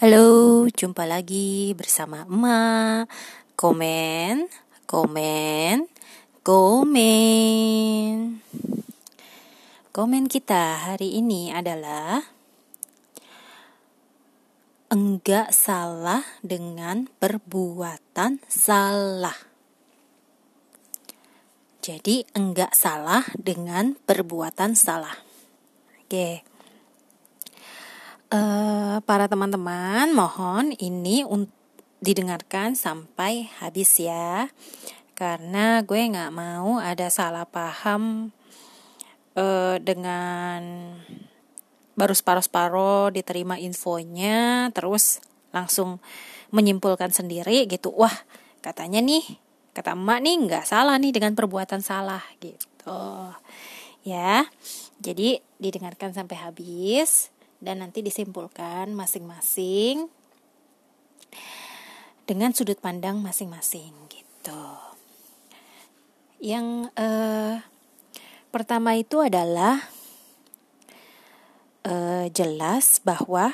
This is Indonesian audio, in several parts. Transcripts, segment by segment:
Halo, jumpa lagi bersama emak. Komen, komen, komen. Komen kita hari ini adalah enggak salah dengan perbuatan salah. Jadi enggak salah dengan perbuatan salah. Oke. Uh, para teman-teman, mohon ini didengarkan sampai habis ya, karena gue nggak mau ada salah paham uh, dengan baru separuh-separuh diterima infonya, terus langsung menyimpulkan sendiri gitu. Wah, katanya nih, kata emak nih nggak salah nih dengan perbuatan salah gitu. Ya, jadi didengarkan sampai habis dan nanti disimpulkan masing-masing dengan sudut pandang masing-masing gitu. Yang eh, pertama itu adalah eh, jelas bahwa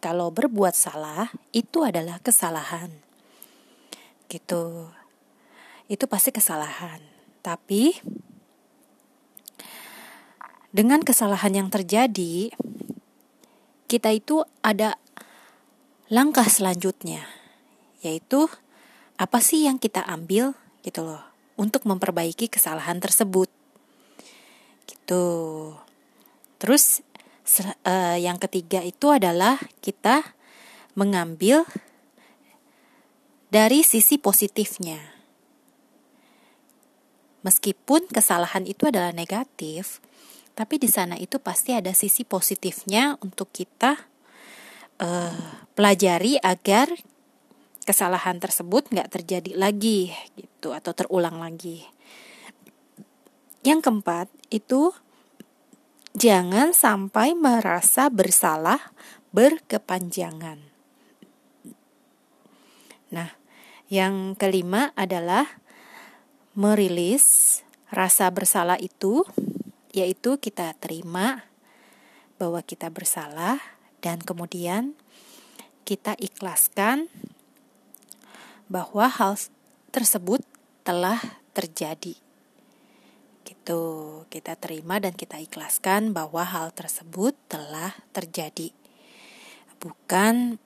kalau berbuat salah itu adalah kesalahan. Gitu. Itu pasti kesalahan. Tapi dengan kesalahan yang terjadi, kita itu ada langkah selanjutnya, yaitu apa sih yang kita ambil gitu loh untuk memperbaiki kesalahan tersebut. Gitu. Terus uh, yang ketiga itu adalah kita mengambil dari sisi positifnya. Meskipun kesalahan itu adalah negatif, tapi di sana itu pasti ada sisi positifnya untuk kita uh, pelajari agar kesalahan tersebut nggak terjadi lagi gitu atau terulang lagi. Yang keempat itu jangan sampai merasa bersalah berkepanjangan. Nah, yang kelima adalah merilis rasa bersalah itu yaitu kita terima bahwa kita bersalah dan kemudian kita ikhlaskan bahwa hal tersebut telah terjadi. Gitu, kita terima dan kita ikhlaskan bahwa hal tersebut telah terjadi. Bukan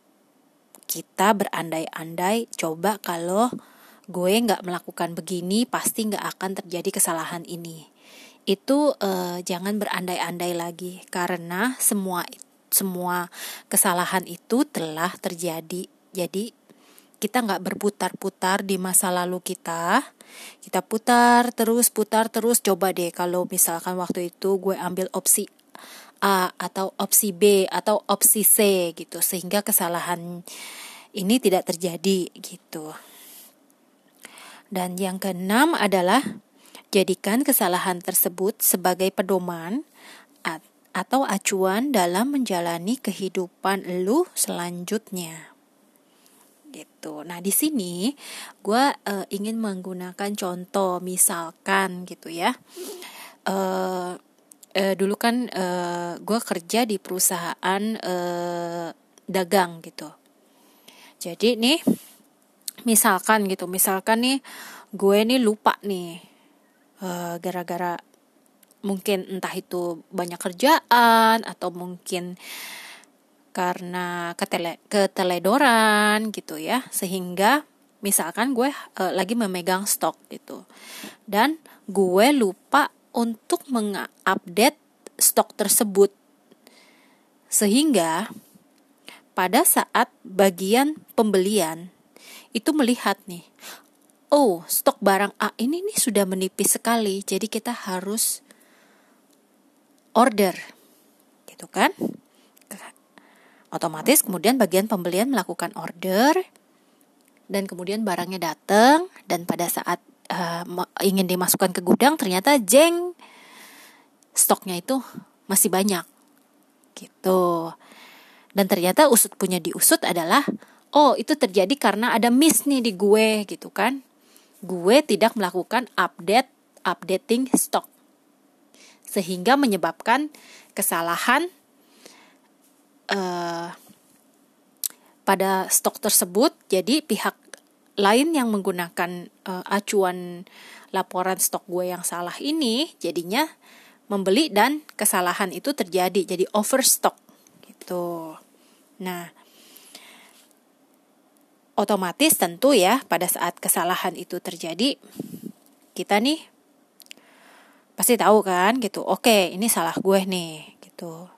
kita berandai-andai coba kalau gue nggak melakukan begini pasti nggak akan terjadi kesalahan ini itu uh, jangan berandai-andai lagi karena semua semua kesalahan itu telah terjadi. Jadi kita nggak berputar-putar di masa lalu kita. Kita putar terus, putar terus. Coba deh kalau misalkan waktu itu gue ambil opsi A atau opsi B atau opsi C gitu sehingga kesalahan ini tidak terjadi gitu. Dan yang keenam adalah Jadikan kesalahan tersebut sebagai pedoman atau acuan dalam menjalani kehidupan lu selanjutnya. Gitu. Nah, di sini gue uh, ingin menggunakan contoh misalkan gitu ya. Uh, uh, dulu kan uh, gue kerja di perusahaan uh, dagang gitu. Jadi nih misalkan gitu, misalkan nih gue nih lupa nih eh, gara-gara mungkin entah itu banyak kerjaan atau mungkin karena ketele keteledoran gitu ya sehingga misalkan gue uh, lagi memegang stok gitu. Dan gue lupa untuk mengupdate stok tersebut. Sehingga pada saat bagian pembelian itu melihat nih oh stok barang A ini nih sudah menipis sekali jadi kita harus order. Gitu kan? Otomatis kemudian bagian pembelian melakukan order dan kemudian barangnya datang dan pada saat uh, ingin dimasukkan ke gudang ternyata jeng stoknya itu masih banyak. Gitu. Dan ternyata usut punya diusut adalah oh itu terjadi karena ada miss nih di gue gitu kan gue tidak melakukan update updating stok sehingga menyebabkan kesalahan uh, pada stok tersebut. Jadi pihak lain yang menggunakan uh, acuan laporan stok gue yang salah ini jadinya membeli dan kesalahan itu terjadi. Jadi overstock gitu. Nah, otomatis tentu ya pada saat kesalahan itu terjadi kita nih pasti tahu kan gitu. Oke, ini salah gue nih gitu.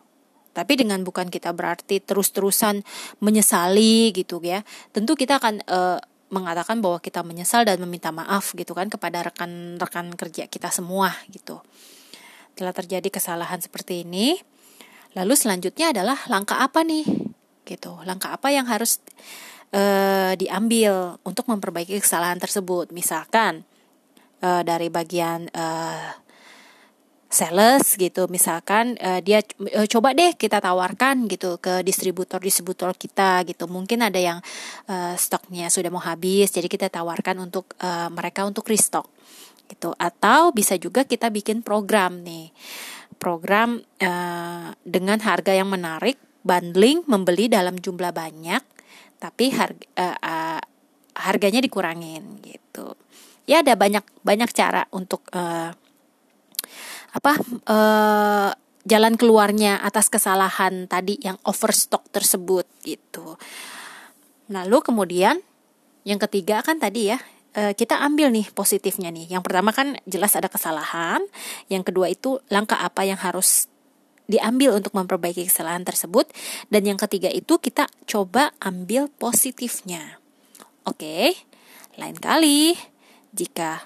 Tapi dengan bukan kita berarti terus-terusan menyesali gitu ya. Tentu kita akan uh, mengatakan bahwa kita menyesal dan meminta maaf gitu kan kepada rekan-rekan kerja kita semua gitu. Telah terjadi kesalahan seperti ini, lalu selanjutnya adalah langkah apa nih? Gitu. Langkah apa yang harus uh, diambil untuk memperbaiki kesalahan tersebut? Misalkan uh, dari bagian uh, sales gitu. Misalkan uh, dia uh, coba deh kita tawarkan gitu ke distributor distributor kita gitu. Mungkin ada yang uh, stoknya sudah mau habis jadi kita tawarkan untuk uh, mereka untuk restock gitu. Atau bisa juga kita bikin program nih. Program uh, dengan harga yang menarik bundling membeli dalam jumlah banyak tapi harga uh, uh, harganya dikurangin gitu ya ada banyak banyak cara untuk uh, apa uh, jalan keluarnya atas kesalahan tadi yang overstock tersebut gitu. Lalu kemudian yang ketiga kan tadi ya kita ambil nih positifnya nih. Yang pertama kan jelas ada kesalahan, yang kedua itu langkah apa yang harus diambil untuk memperbaiki kesalahan tersebut dan yang ketiga itu kita coba ambil positifnya. Oke. Lain kali jika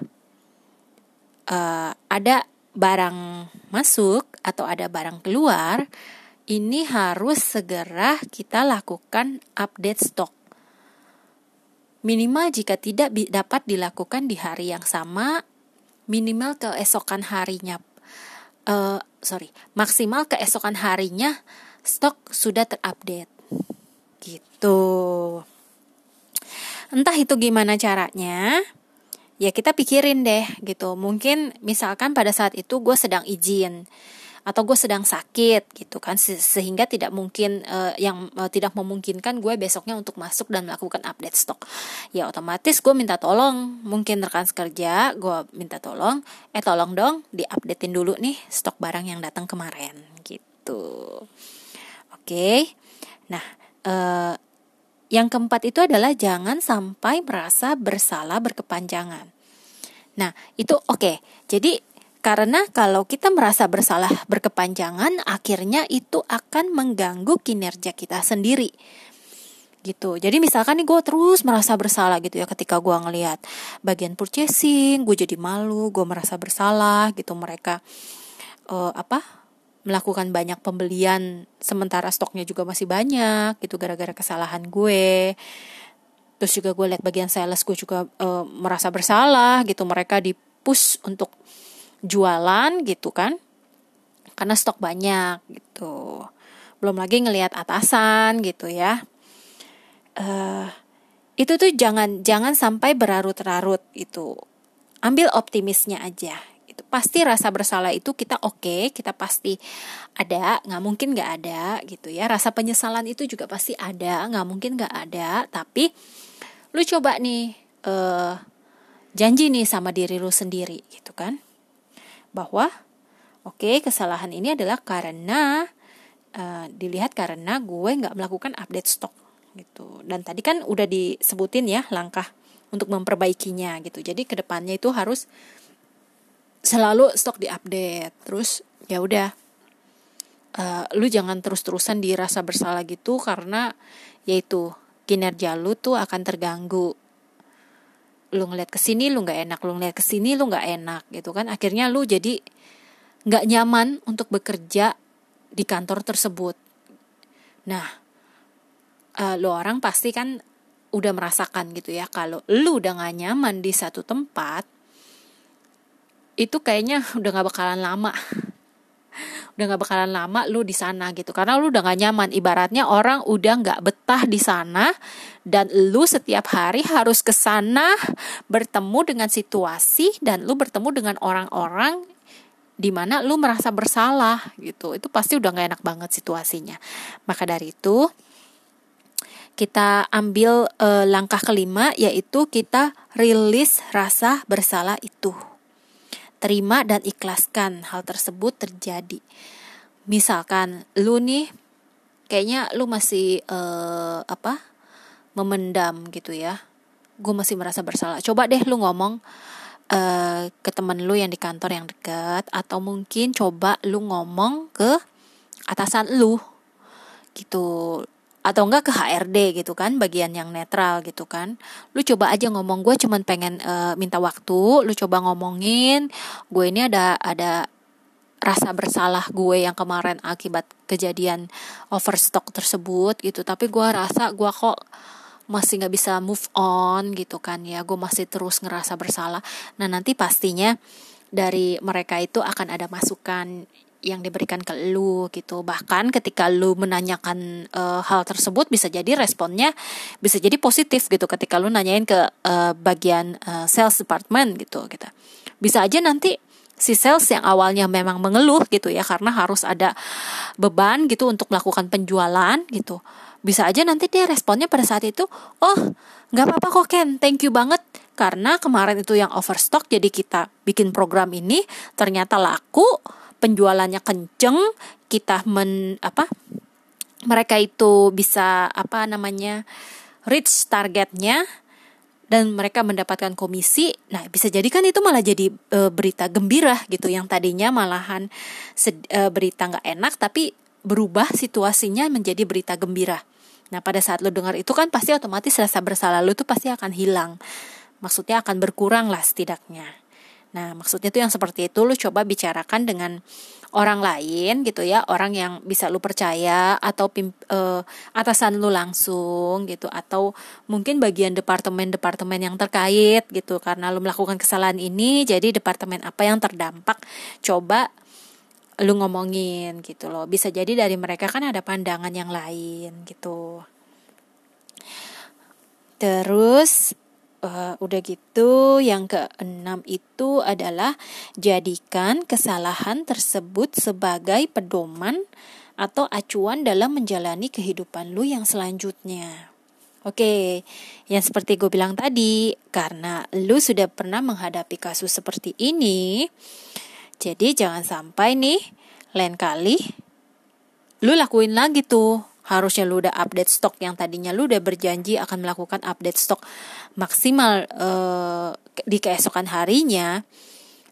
uh, ada barang masuk atau ada barang keluar, ini harus segera kita lakukan update stok. Minimal jika tidak dapat dilakukan di hari yang sama, minimal keesokan harinya, uh, sorry, maksimal keesokan harinya stok sudah terupdate. Gitu. Entah itu gimana caranya, ya kita pikirin deh gitu mungkin misalkan pada saat itu gue sedang izin atau gue sedang sakit gitu kan sehingga tidak mungkin uh, yang uh, tidak memungkinkan gue besoknya untuk masuk dan melakukan update stok ya otomatis gue minta tolong mungkin rekan kerja gue minta tolong eh tolong dong diupdatein dulu nih stok barang yang datang kemarin gitu oke okay. nah uh, yang keempat itu adalah jangan sampai merasa bersalah berkepanjangan. Nah, itu oke. Okay. Jadi karena kalau kita merasa bersalah berkepanjangan, akhirnya itu akan mengganggu kinerja kita sendiri. Gitu. Jadi misalkan nih gue terus merasa bersalah gitu ya ketika gue ngelihat bagian purchasing, gue jadi malu, gue merasa bersalah gitu mereka uh, apa melakukan banyak pembelian sementara stoknya juga masih banyak gitu gara-gara kesalahan gue terus juga gue lihat bagian sales gue juga uh, merasa bersalah gitu mereka di push untuk jualan gitu kan karena stok banyak gitu. Belum lagi ngelihat atasan gitu ya. Uh, itu tuh jangan jangan sampai berarut-rarut itu. Ambil optimisnya aja itu pasti rasa bersalah itu kita oke okay, kita pasti ada nggak mungkin nggak ada gitu ya. Rasa penyesalan itu juga pasti ada nggak mungkin nggak ada. Tapi lu coba nih uh, janji nih sama diri lu sendiri gitu kan bahwa oke okay, kesalahan ini adalah karena uh, dilihat karena gue nggak melakukan update stok gitu. Dan tadi kan udah disebutin ya langkah untuk memperbaikinya gitu. Jadi ke depannya itu harus selalu stok diupdate. Terus ya udah uh, lu jangan terus-terusan dirasa bersalah gitu karena yaitu kinerja lu tuh akan terganggu lu ngeliat ke sini lu nggak enak. Lu ngeliat ke sini lu nggak enak gitu kan. Akhirnya lu jadi nggak nyaman untuk bekerja di kantor tersebut. Nah uh, lu orang pasti kan udah merasakan gitu ya kalau lu udah gak nyaman di satu tempat itu kayaknya udah gak bakalan lama udah gak bakalan lama lu di sana gitu. Karena lu udah gak nyaman. Ibaratnya orang udah gak betah di sana dan lu setiap hari harus ke sana bertemu dengan situasi dan lu bertemu dengan orang-orang di mana lu merasa bersalah gitu. Itu pasti udah gak enak banget situasinya. Maka dari itu kita ambil uh, langkah kelima yaitu kita rilis rasa bersalah itu. Terima dan ikhlaskan hal tersebut terjadi. Misalkan lu nih kayaknya lu masih uh, apa? memendam gitu ya. Gue masih merasa bersalah. Coba deh lu ngomong uh, ke temen lu yang di kantor yang dekat atau mungkin coba lu ngomong ke atasan lu gitu atau enggak ke HRD gitu kan bagian yang netral gitu kan. Lu coba aja ngomong gue cuman pengen uh, minta waktu lu coba ngomongin. Gue ini ada ada rasa bersalah gue yang kemarin akibat kejadian overstock tersebut gitu. Tapi gue rasa gue kok masih nggak bisa move on gitu kan ya. Gue masih terus ngerasa bersalah. Nah nanti pastinya dari mereka itu akan ada masukan yang diberikan ke lu gitu. Bahkan ketika lu menanyakan uh, hal tersebut bisa jadi responnya bisa jadi positif gitu ketika lu nanyain ke uh, bagian uh, sales department gitu gitu. Bisa aja nanti si sales yang awalnya memang mengeluh gitu ya karena harus ada beban gitu untuk melakukan penjualan gitu. Bisa aja nanti dia responnya pada saat itu oh nggak apa-apa kok Ken. Thank you banget. Karena kemarin itu yang overstock jadi kita bikin program ini ternyata laku penjualannya kenceng kita men apa mereka itu bisa apa namanya reach targetnya dan mereka mendapatkan komisi. Nah, bisa jadi kan itu malah jadi e, berita gembira gitu yang tadinya malahan e, berita nggak enak tapi berubah situasinya menjadi berita gembira. Nah, pada saat lo dengar itu kan pasti otomatis rasa bersalah lo tuh pasti akan hilang. Maksudnya akan berkurang lah setidaknya. Nah, maksudnya tuh yang seperti itu lu coba bicarakan dengan orang lain gitu ya, orang yang bisa lu percaya atau pim, uh, atasan lu langsung gitu atau mungkin bagian departemen-departemen yang terkait gitu karena lu melakukan kesalahan ini jadi departemen apa yang terdampak coba lu ngomongin gitu loh. Bisa jadi dari mereka kan ada pandangan yang lain gitu. Terus uh, udah gitu yang keenam itu adalah jadikan kesalahan tersebut sebagai pedoman atau acuan dalam menjalani kehidupan lu yang selanjutnya. Oke, yang seperti gue bilang tadi, karena lu sudah pernah menghadapi kasus seperti ini, jadi jangan sampai nih lain kali lu lakuin lagi tuh harusnya lu udah update stok yang tadinya lu udah berjanji akan melakukan update stok maksimal uh, di keesokan harinya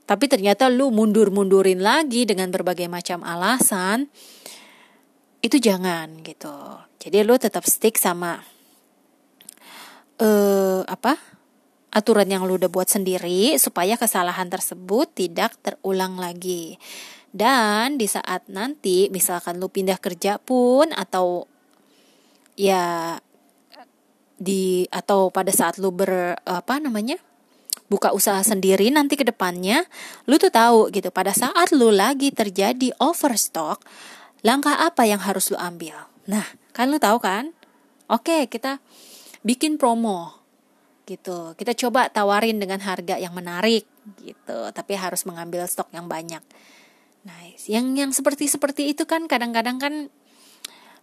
tapi ternyata lu mundur-mundurin lagi dengan berbagai macam alasan itu jangan gitu. Jadi lu tetap stick sama uh, apa aturan yang lu udah buat sendiri supaya kesalahan tersebut tidak terulang lagi dan di saat nanti misalkan lu pindah kerja pun atau ya di atau pada saat lu ber apa namanya? buka usaha sendiri nanti ke depannya lu tuh tahu gitu pada saat lu lagi terjadi overstock langkah apa yang harus lu ambil. Nah, kan lu tahu kan? Oke, kita bikin promo gitu. Kita coba tawarin dengan harga yang menarik gitu, tapi harus mengambil stok yang banyak. Nice. Yang yang seperti seperti itu kan kadang-kadang kan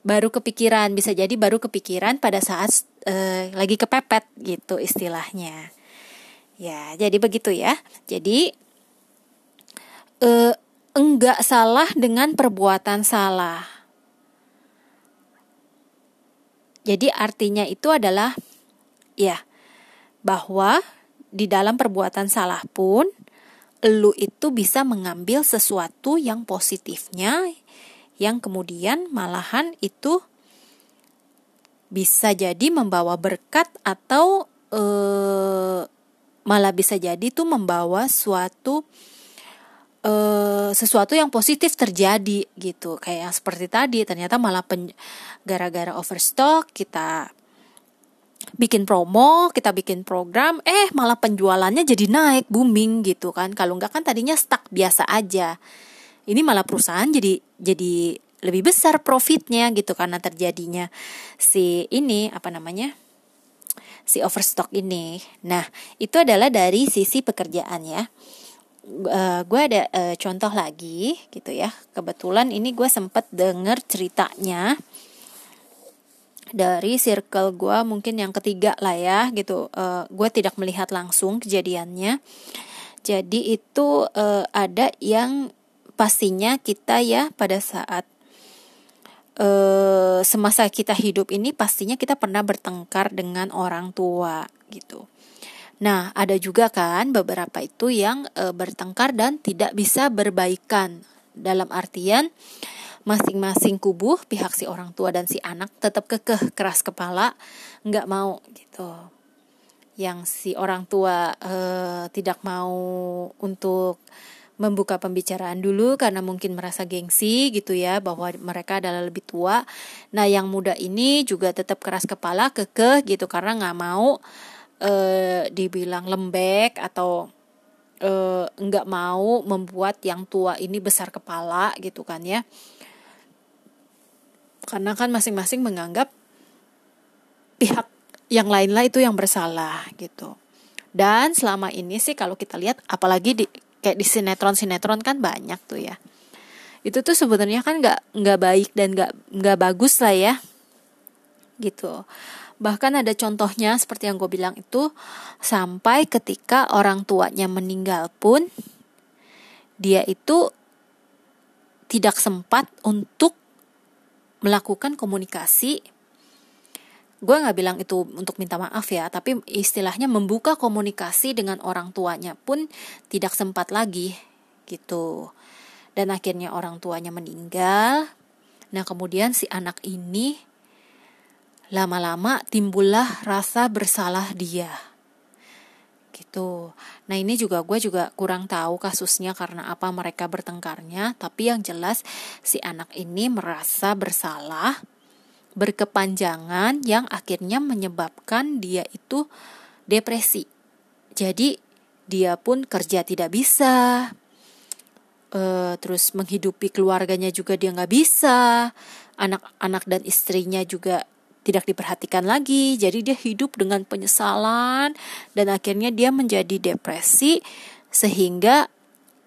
baru kepikiran, bisa jadi baru kepikiran pada saat uh, lagi kepepet gitu istilahnya. Ya, jadi begitu ya. Jadi uh, enggak salah dengan perbuatan salah. Jadi artinya itu adalah ya bahwa di dalam perbuatan salah pun lu itu bisa mengambil sesuatu yang positifnya yang kemudian malahan itu bisa jadi membawa berkat atau e, malah bisa jadi tuh membawa suatu e, sesuatu yang positif terjadi gitu. Kayak seperti tadi ternyata malah gara-gara overstock kita bikin promo, kita bikin program, eh malah penjualannya jadi naik, booming gitu kan. Kalau enggak kan tadinya stuck biasa aja. Ini malah perusahaan jadi jadi lebih besar profitnya gitu karena terjadinya si ini apa namanya? si overstock ini. Nah, itu adalah dari sisi pekerjaan ya. Uh, gue ada uh, contoh lagi gitu ya. Kebetulan ini gue sempet denger ceritanya dari circle gue mungkin yang ketiga lah ya gitu. Uh, gue tidak melihat langsung kejadiannya. Jadi itu uh, ada yang pastinya kita ya pada saat uh, semasa kita hidup ini pastinya kita pernah bertengkar dengan orang tua gitu. Nah ada juga kan beberapa itu yang uh, bertengkar dan tidak bisa berbaikan. Dalam artian masing-masing kubu pihak si orang tua dan si anak tetap kekeh keras kepala nggak mau gitu yang si orang tua uh, tidak mau untuk membuka pembicaraan dulu karena mungkin merasa gengsi gitu ya bahwa mereka adalah lebih tua. Nah yang muda ini juga tetap keras kepala kekeh gitu karena nggak mau uh, dibilang lembek atau uh, nggak mau membuat yang tua ini besar kepala gitu kan ya karena kan masing-masing menganggap pihak yang lain lah itu yang bersalah gitu. Dan selama ini sih kalau kita lihat apalagi di kayak di sinetron sinetron kan banyak tuh ya. Itu tuh sebenarnya kan nggak nggak baik dan nggak nggak bagus lah ya gitu. Bahkan ada contohnya seperti yang gue bilang itu sampai ketika orang tuanya meninggal pun dia itu tidak sempat untuk melakukan komunikasi gue nggak bilang itu untuk minta maaf ya tapi istilahnya membuka komunikasi dengan orang tuanya pun tidak sempat lagi gitu. Dan akhirnya orang tuanya meninggal. Nah kemudian si anak ini lama-lama timbullah rasa bersalah dia gitu. Nah ini juga gue juga kurang tahu kasusnya karena apa mereka bertengkarnya. Tapi yang jelas si anak ini merasa bersalah, berkepanjangan yang akhirnya menyebabkan dia itu depresi. Jadi dia pun kerja tidak bisa, uh, terus menghidupi keluarganya juga dia nggak bisa, anak-anak dan istrinya juga tidak diperhatikan lagi, jadi dia hidup dengan penyesalan dan akhirnya dia menjadi depresi sehingga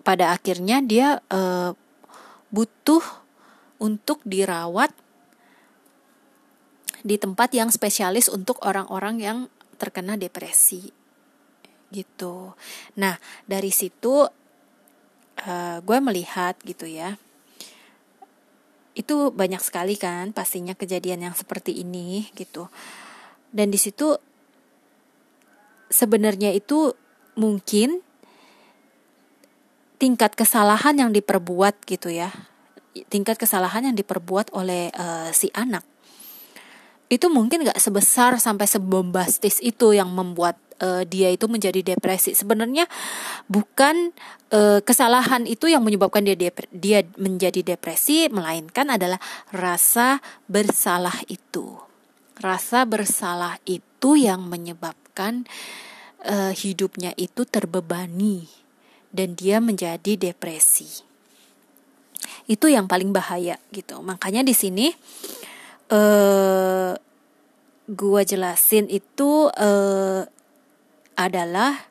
pada akhirnya dia uh, butuh untuk dirawat di tempat yang spesialis untuk orang-orang yang terkena depresi gitu. Nah dari situ uh, gue melihat gitu ya itu banyak sekali kan pastinya kejadian yang seperti ini gitu. Dan di situ sebenarnya itu mungkin tingkat kesalahan yang diperbuat gitu ya. Tingkat kesalahan yang diperbuat oleh uh, si anak. Itu mungkin gak sebesar sampai sebombastis itu yang membuat uh, dia itu menjadi depresi. Sebenarnya bukan uh, kesalahan itu yang menyebabkan dia dia menjadi depresi, melainkan adalah rasa bersalah itu. Rasa bersalah itu yang menyebabkan uh, hidupnya itu terbebani dan dia menjadi depresi. Itu yang paling bahaya gitu. Makanya di sini uh, gua jelasin itu uh, adalah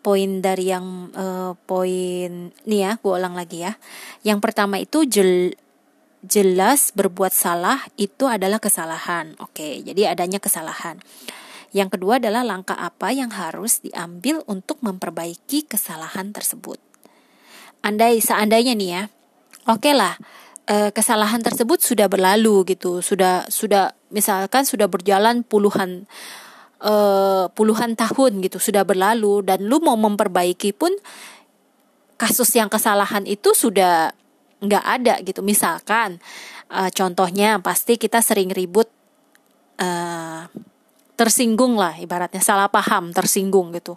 poin dari yang uh, poin nih ya gue ulang lagi ya. Yang pertama itu jel, jelas berbuat salah itu adalah kesalahan. Oke jadi adanya kesalahan. Yang kedua adalah langkah apa yang harus diambil untuk memperbaiki kesalahan tersebut. Andai seandainya nih ya oke lah uh, kesalahan tersebut sudah berlalu gitu sudah sudah misalkan sudah berjalan puluhan uh, puluhan tahun gitu sudah berlalu dan lu mau memperbaiki pun kasus yang kesalahan itu sudah nggak ada gitu. Misalkan uh, contohnya pasti kita sering ribut uh, tersinggung lah ibaratnya salah paham tersinggung gitu.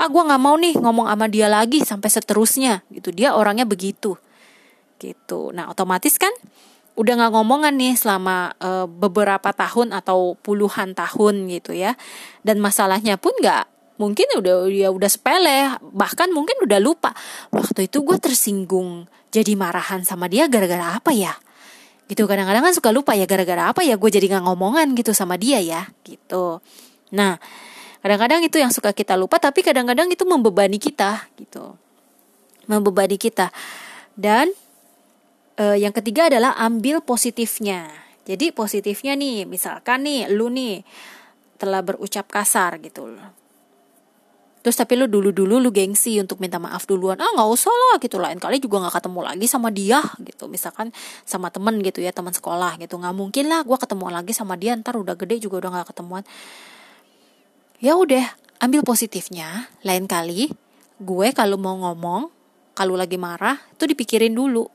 Ah gue nggak mau nih ngomong sama dia lagi sampai seterusnya gitu. Dia orangnya begitu. Gitu. Nah otomatis kan udah nggak ngomongan nih selama uh, beberapa tahun atau puluhan tahun gitu ya. Dan masalahnya pun nggak mungkin udah ya udah sepele bahkan mungkin udah lupa. Waktu itu gue tersinggung jadi marahan sama dia gara-gara apa ya? Gitu kadang-kadang kan suka lupa ya gara-gara apa ya gue jadi nggak ngomongan gitu sama dia ya gitu. Nah kadang-kadang itu yang suka kita lupa tapi kadang-kadang itu membebani kita gitu. Membebani kita. Dan uh, yang ketiga adalah ambil positifnya Jadi positifnya nih, misalkan nih lu nih telah berucap kasar gitu Terus tapi lu dulu-dulu lu gengsi untuk minta maaf duluan. Ah nggak usah lah gitu lain kali juga nggak ketemu lagi sama dia gitu. Misalkan sama temen gitu ya teman sekolah gitu. Nggak mungkin lah gue ketemu lagi sama dia ntar udah gede juga udah nggak ketemuan. Ya udah ambil positifnya. Lain kali gue kalau mau ngomong kalau lagi marah itu dipikirin dulu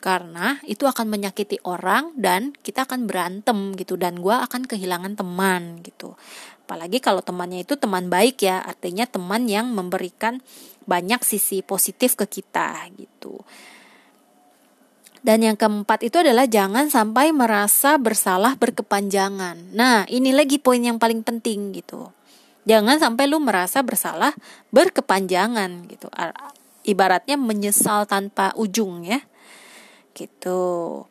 karena itu akan menyakiti orang dan kita akan berantem gitu dan gue akan kehilangan teman gitu apalagi kalau temannya itu teman baik ya artinya teman yang memberikan banyak sisi positif ke kita gitu dan yang keempat itu adalah jangan sampai merasa bersalah berkepanjangan. Nah, ini lagi poin yang paling penting gitu. Jangan sampai lu merasa bersalah berkepanjangan gitu. Ibaratnya menyesal tanpa ujung ya gitu.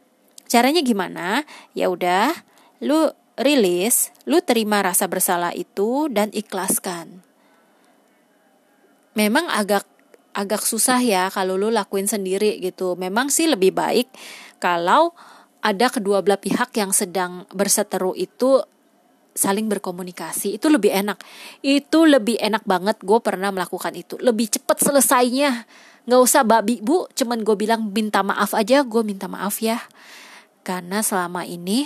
Caranya gimana? Ya udah lu rilis lu terima rasa bersalah itu dan ikhlaskan. Memang agak agak susah ya kalau lu lakuin sendiri gitu. Memang sih lebih baik kalau ada kedua belah pihak yang sedang berseteru itu saling berkomunikasi. Itu lebih enak. Itu lebih enak banget gue pernah melakukan itu. Lebih cepat selesainya nggak usah babi bu. Cuman gue bilang minta maaf aja. Gue minta maaf ya. Karena selama ini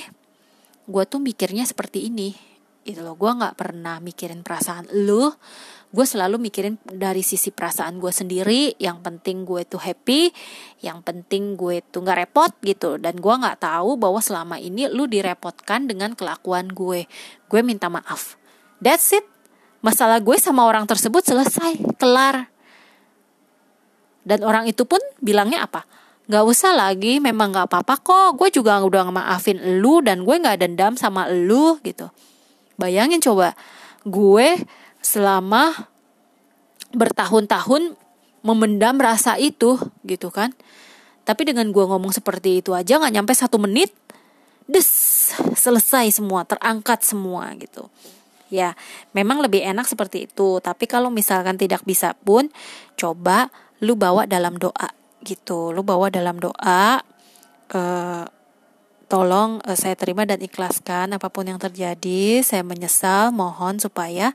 gue tuh mikirnya seperti ini. Itu loh gue nggak pernah mikirin perasaan lu. Gue selalu mikirin dari sisi perasaan gue sendiri. Yang penting gue tuh happy. Yang penting gue tuh nggak repot gitu. Dan gue nggak tahu bahwa selama ini lu direpotkan dengan kelakuan gue. Gue minta maaf. That's it. Masalah gue sama orang tersebut selesai. Kelar dan orang itu pun bilangnya apa? Gak usah lagi, memang gak apa-apa kok. Gue juga udah maafin lu dan gue gak dendam sama lu gitu. Bayangin coba, gue selama bertahun-tahun memendam rasa itu gitu kan. Tapi dengan gue ngomong seperti itu aja gak nyampe satu menit, des selesai semua, terangkat semua gitu. Ya, memang lebih enak seperti itu. Tapi kalau misalkan tidak bisa pun, coba lu bawa dalam doa gitu. Lu bawa dalam doa uh, tolong uh, saya terima dan ikhlaskan apa pun yang terjadi. Saya menyesal mohon supaya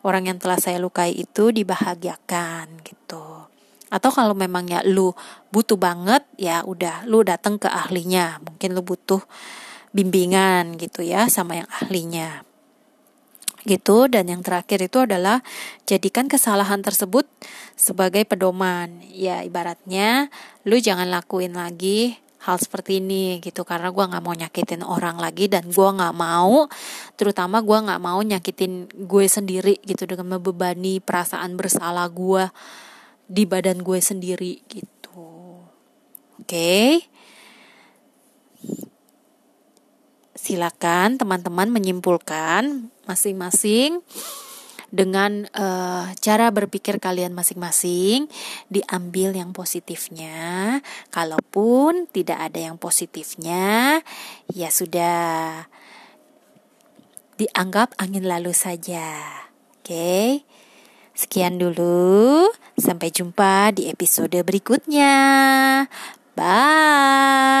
orang yang telah saya lukai itu dibahagiakan gitu. Atau kalau memangnya lu butuh banget ya udah lu datang ke ahlinya. Mungkin lu butuh bimbingan gitu ya sama yang ahlinya gitu. Dan yang terakhir itu adalah jadikan kesalahan tersebut sebagai pedoman. Ya ibaratnya lu jangan lakuin lagi hal seperti ini gitu. Karena gue nggak mau nyakitin orang lagi dan gue nggak mau terutama gue nggak mau nyakitin gue sendiri gitu. Dengan membebani perasaan bersalah gue di badan gue sendiri gitu. Oke? okay? Silakan teman-teman menyimpulkan masing-masing dengan uh, cara berpikir kalian masing-masing diambil yang positifnya. Kalaupun tidak ada yang positifnya ya sudah dianggap angin lalu saja. Oke? Okay? sekian dulu. Sampai jumpa di episode berikutnya. Bye